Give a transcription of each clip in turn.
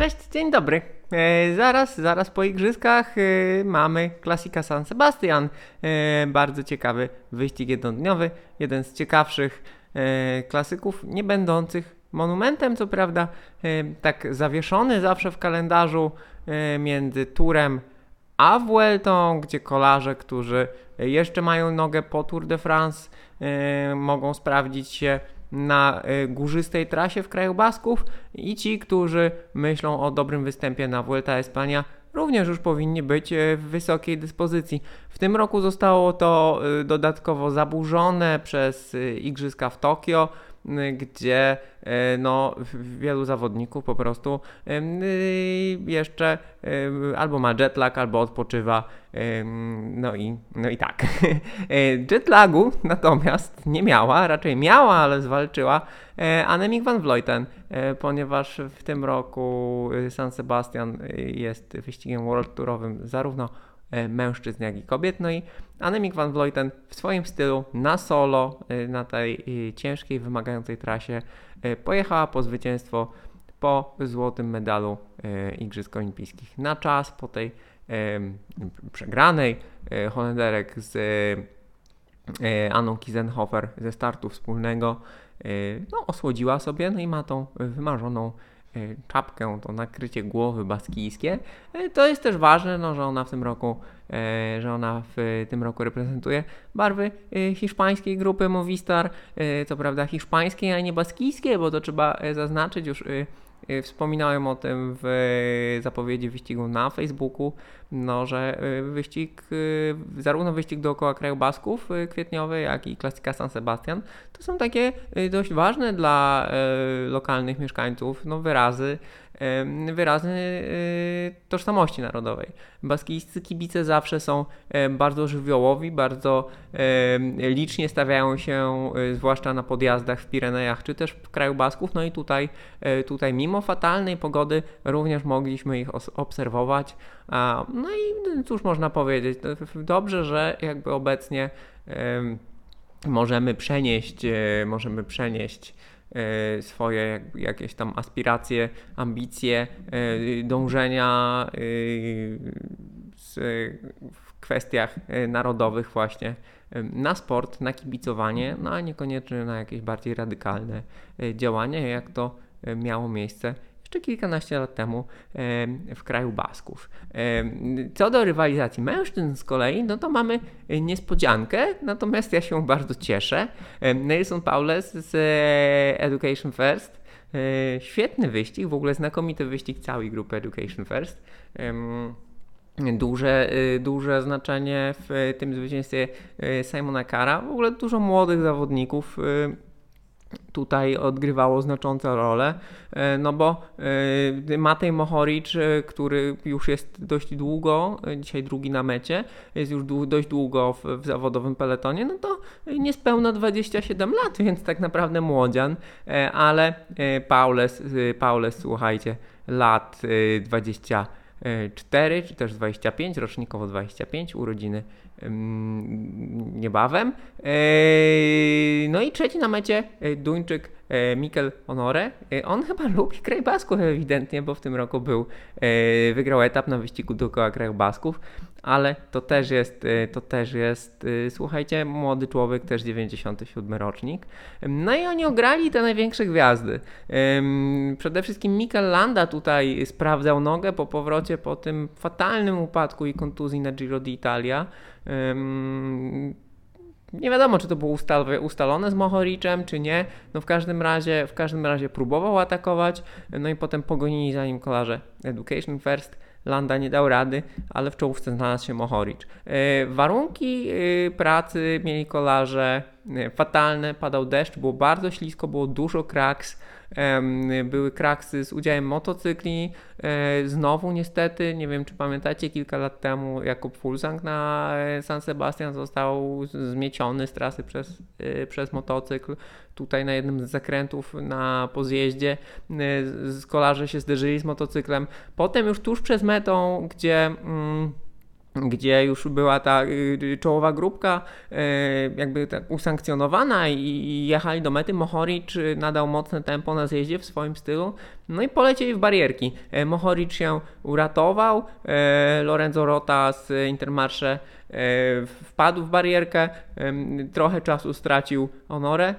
Cześć, dzień dobry. E, zaraz, zaraz po igrzyskach e, mamy klasika San Sebastian. E, bardzo ciekawy wyścig jednodniowy. Jeden z ciekawszych e, klasyków, nie będących monumentem, co prawda, e, tak zawieszony zawsze w kalendarzu e, między Turem a Vueltą, gdzie kolarze, którzy jeszcze mają nogę po Tour de France, mogą sprawdzić się na e, górzystej trasie w kraju Basków i ci, którzy myślą o dobrym występie na Vuelta Espania, również już powinni być e, w wysokiej dyspozycji. W tym roku zostało to e, dodatkowo zaburzone przez igrzyska w Tokio, gdzie e, no, wielu zawodników po prostu y, jeszcze albo ma jetlag, albo odpoczywa. No i, no i tak. Jetlagu natomiast nie miała, raczej miała, ale zwalczyła Annemiek van Vleuten, ponieważ w tym roku San Sebastian jest wyścigiem world tourowym zarówno mężczyzn, jak i kobiet. No i Annemiek van Vleuten w swoim stylu na solo e, na tej e, ciężkiej, wymagającej trasie e, pojechała po zwycięstwo po złotym medalu e, Igrzysk Olimpijskich na czas, po tej przegranej e, Holenderek z e, Anną Kizenhofer ze startu wspólnego e, no, osłodziła sobie, no i ma tą wymarzoną e, czapkę, to nakrycie głowy baskijskie. E, To jest też ważne, no, że ona w tym roku, e, że ona w tym roku reprezentuje barwy hiszpańskiej grupy Movistar, co prawda hiszpańskiej, a nie baskijskiej, bo to trzeba zaznaczyć już. E, Wspominałem o tym w e, zapowiedzi wyścigu na Facebooku, no, że e, wyścig, zarówno wyścig dookoła kraju Basków kwietniowy, jak i klasyka San Sebastian, to są takie dość ważne dla lokalnych mieszkańców no, wyrazy, wyrazy e, tożsamości narodowej. Baskijscy kibice zawsze są e, bardzo żywiołowi, bardzo licznie stawiają się, e, zwłaszcza na podjazdach w Pirenejach, czy też w kraju Basków, no i tutaj, e, tutaj mimo fatalnej pogody również mogliśmy ich obserwować. No i cóż można powiedzieć, dobrze, że jakby obecnie em, możemy przenieść, e, możemy przenieść swoje jak, jakieś tam aspiracje, ambicje, e, dążenia e, w kwestiach e, narodowych właśnie e, na sport, na kibicowanie, no a niekoniecznie na jakieś bardziej radykalne e, działania, jak to e, miało miejsce jeszcze kilkanaście lat temu w kraju Basków. Co do rywalizacji mężczyzn z kolei, no to mamy niespodziankę, natomiast ja się bardzo cieszę. Nelson Paules z e, Education First. E, Świetny wyścig, w ogóle znakomity wyścig całej grupy Education First. Duże, y, duże znaczenie w tym zwycięstwie y, Simona Kara. W ogóle dużo młodych zawodników y, tutaj odgrywało znaczącą rolę, e, no bo e, Matej Mohoric, e, który już jest dość długo, dzisiaj drugi na mecie, jest już dość długo w, w zawodowym peletonie, no to niespełna 27 lat, więc tak naprawdę młodzian, ale Paules, Paules, słuchajcie, lat e, 24 czy też 25, rocznikowo 25, urodziny em, niebawem. Eee, No i trzeci na mecie e, Duńczyk e, Mikel Honore. E, On chyba lubi kraj Basków ewidentnie, bo w tym roku był, e, wygrał etap na wyścigu dookoła kraju Basków, ale to też jest, e, to też jest, e, słuchajcie, młody człowiek, też 97 rocznik. No i oni ograli te największe gwiazdy. Przede wszystkim Mikel Landa tutaj sprawdzał nogę po powrocie po tym fatalnym upadku i kontuzji na Giro d'Italia. Nie wiadomo, czy to było ustal- ustalone z Mohoriczem, czy nie. No w każdym razie, w każdym razie próbował atakować, no i potem pogonili za nim kolarze Education First. Landa nie dał rady, ale w czołówce znalazł się Mohoric. E, warunki e, pracy mieli kolarze e, fatalne, padał deszcz, było bardzo ślisko, było dużo kraks. Były kraksy z udziałem motocykli. E, Znowu niestety, nie wiem czy pamiętacie, kilka lat temu Jakub Fulsang na e, San Sebastian został zmieciony z trasy przez, e, przez motocykl. Tutaj na jednym z zakrętów na pozjeździe z- kolarze się zderzyli z motocyklem. Potem już tuż przed metą, gdzie... Mm, gdzie już była ta y, czołowa grupka y, jakby tak usankcjonowana i, jechali do mety. Mohoric y, nadał mocne tempo na zjeździe w swoim stylu, No i polecieli w barierki. E, Mohoric się uratował, e, Lorenzo Rota z Intermarsze wpadł w barierkę, trochę czasu stracił Honore, e,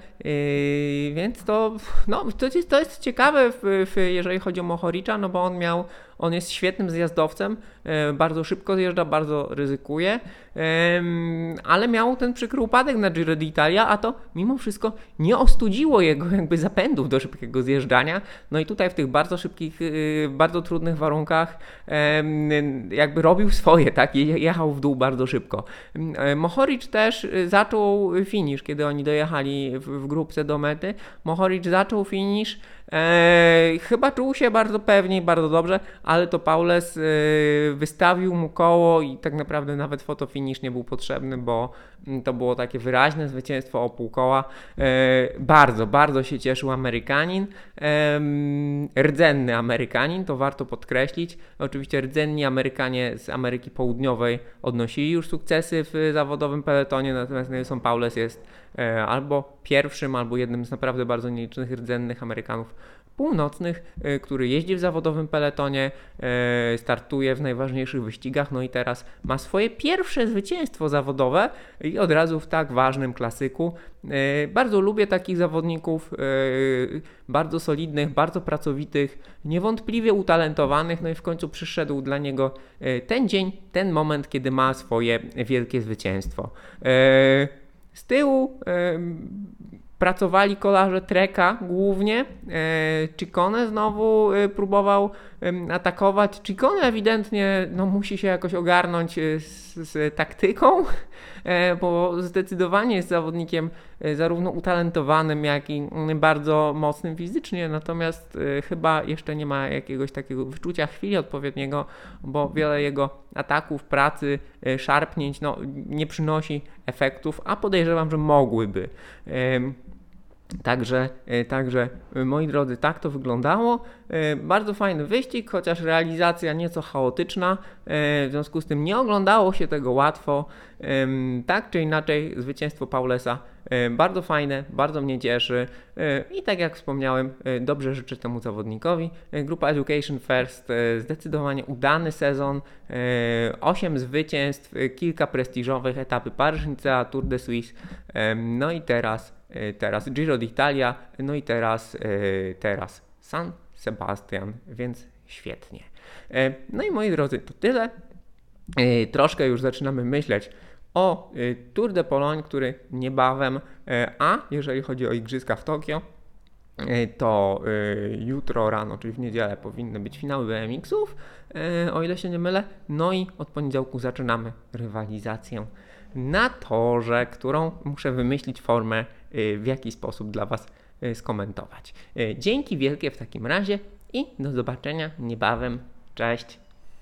więc to, no, to, jest, to jest ciekawe, w, w, jeżeli chodzi o Mohoricza, no bo on miał, on jest świetnym zjazdowcem, e, bardzo szybko zjeżdża, bardzo ryzykuje, ale miał ten przykry upadek na Giro d'Italia, a to mimo wszystko nie ostudziło jego jakby zapędów do szybkiego zjeżdżania. No i tutaj w tych bardzo szybkich, y, bardzo trudnych warunkach jakby robił swoje, tak? Je- Jechał w dół bardzo szybko. E, Mohoric też y, zaczął finish, kiedy oni dojechali w, w grupce do mety. Mohoric zaczął finish, e, chyba czuł się bardzo pewnie i bardzo dobrze, ale to Paules e, wystawił mu koło i tak naprawdę nawet fotofinish nie był potrzebny, bo mm, to było takie wyraźne zwycięstwo o pół koła. E, bardzo, bardzo się cieszył Amerykanin. Rdzenny Amerykanin, to warto podkreślić. Oczywiście rdzenni Amerykanie z Ameryki Południowej odnosili już sukcesy w zawodowym peletonie, natomiast Nelson Paules jest albo pierwszym, albo jednym z naprawdę bardzo nielicznych rdzennych Amerykanów północnych, e, który jeździ w zawodowym peletonie, e, startuje w najważniejszych wyścigach, no i teraz ma swoje pierwsze zwycięstwo zawodowe i od razu w tak ważnym klasyku. E, Bardzo lubię takich zawodników, e, bardzo solidnych, bardzo pracowitych, niewątpliwie utalentowanych, no i w końcu przyszedł dla niego e, ten dzień, ten moment, kiedy ma swoje wielkie zwycięstwo. Z tyłu pracowali kolarze Treka głównie. E, Ciccone znowu e, próbował atakować. Ciccone ewidentnie no, musi się jakoś ogarnąć e, z, z taktyką, bo zdecydowanie jest zawodnikiem zarówno utalentowanym, jak i mm, bardzo mocnym fizycznie, natomiast e, chyba jeszcze nie ma jakiegoś takiego wyczucia chwili odpowiedniego, bo wiele jego ataków, pracy, e, szarpnięć no, nie przynosi efektów, a podejrzewam, że mogłyby. Także, e, także, e, moi drodzy, tak to wyglądało. E, Bardzo fajny wyścig, chociaż realizacja nieco chaotyczna, w związku z tym nie oglądało się tego łatwo. Tak czy inaczej, zwycięstwo Paulesa bardzo fajne, bardzo mnie cieszy i tak jak wspomniałem, dobrze życzę temu zawodnikowi. Grupa Education First, zdecydowanie udany sezon, 8 zwycięstw, kilka prestiżowych etapy Paryż-Nicea, Tour de Suisse, no i teraz teraz Giro d'Italia, no i teraz, e, teraz San Sebastian, więc świetnie. E, No i moi drodzy, to tyle. E, Troszkę już zaczynamy myśleć o e, Tour de Pologne, który niebawem, e, a jeżeli chodzi o Igrzyska w Tokio, e, to e, jutro rano, czyli w niedzielę, powinny być finały BMX-ów, e, o ile się nie mylę. No i od poniedziałku zaczynamy rywalizację na torze, którą muszę wymyślić formę, e, w jaki sposób dla Was e, skomentować. E, Dzięki wielkie w takim razie i do zobaczenia niebawem. Cześć!